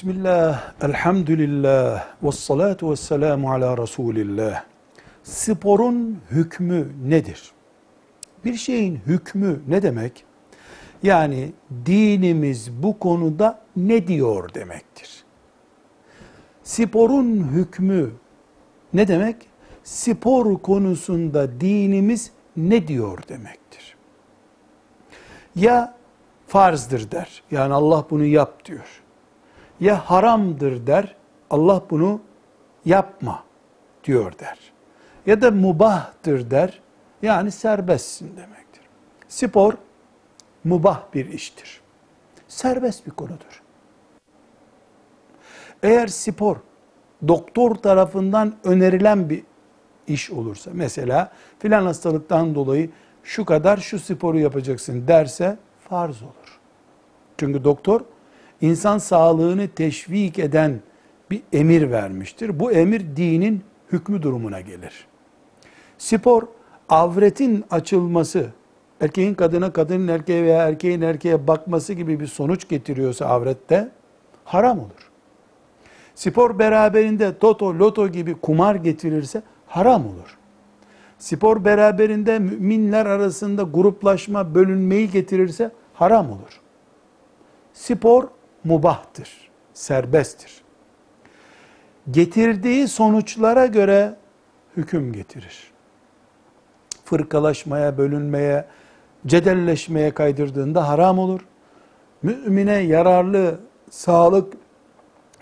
Bismillah, elhamdülillah, ve salatu ve selamu ala Resulillah. Sporun hükmü nedir? Bir şeyin hükmü ne demek? Yani dinimiz bu konuda ne diyor demektir. Sporun hükmü ne demek? Spor konusunda dinimiz ne diyor demektir. Ya farzdır der. Yani Allah bunu yap diyor. Ya haramdır der. Allah bunu yapma diyor der. Ya da mubahtır der. Yani serbestsin demektir. Spor mubah bir iştir. Serbest bir konudur. Eğer spor doktor tarafından önerilen bir iş olursa, mesela filan hastalıktan dolayı şu kadar şu sporu yapacaksın derse farz olur. Çünkü doktor insan sağlığını teşvik eden bir emir vermiştir. Bu emir dinin hükmü durumuna gelir. Spor avretin açılması, erkeğin kadına, kadının erkeğe veya erkeğin erkeğe bakması gibi bir sonuç getiriyorsa avrette haram olur. Spor beraberinde toto, loto gibi kumar getirirse haram olur. Spor beraberinde müminler arasında gruplaşma, bölünmeyi getirirse haram olur. Spor mubahtır, serbesttir. Getirdiği sonuçlara göre hüküm getirir. Fırkalaşmaya, bölünmeye, cedelleşmeye kaydırdığında haram olur. Mümine yararlı, sağlık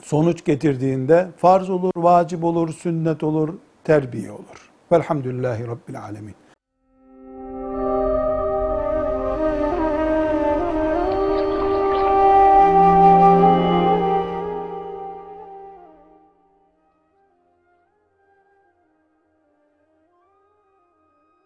sonuç getirdiğinde farz olur, vacip olur, sünnet olur, terbiye olur. Velhamdülillahi Rabbil Alemin.